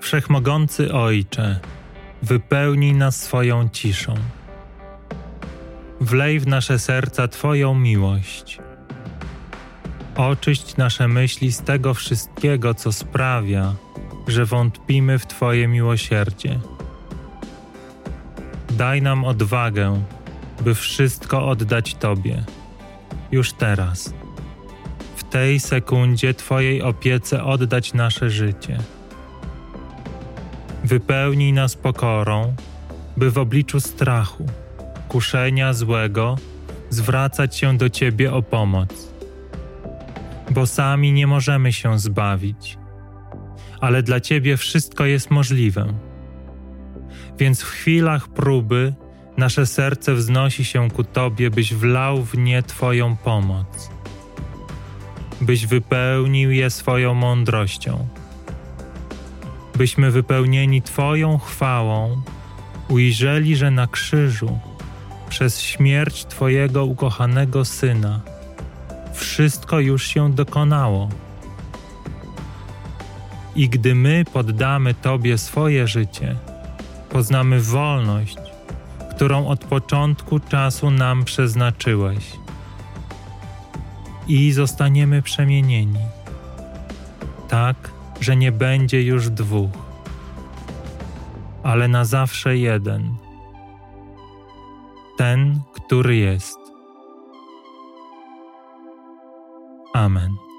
Wszechmogący Ojcze, wypełnij nas swoją ciszą. Wlej w nasze serca Twoją miłość. Oczyść nasze myśli z tego wszystkiego, co sprawia, że wątpimy w Twoje miłosierdzie. Daj nam odwagę, by wszystko oddać Tobie, już teraz. W tej sekundzie Twojej opiece oddać nasze życie. Wypełnij nas pokorą, by w obliczu strachu, kuszenia złego zwracać się do Ciebie o pomoc. Bo sami nie możemy się zbawić, ale dla Ciebie wszystko jest możliwe. Więc w chwilach próby nasze serce wznosi się ku Tobie, byś wlał w nie Twoją pomoc, byś wypełnił je swoją mądrością byśmy wypełnieni Twoją chwałą ujrzeli, że na krzyżu, przez śmierć Twojego ukochanego Syna, wszystko już się dokonało. I gdy my poddamy Tobie swoje życie, poznamy wolność, którą od początku czasu nam przeznaczyłeś. I zostaniemy przemienieni. Tak, że nie będzie już dwóch, ale na zawsze jeden. Ten, który jest. Amen.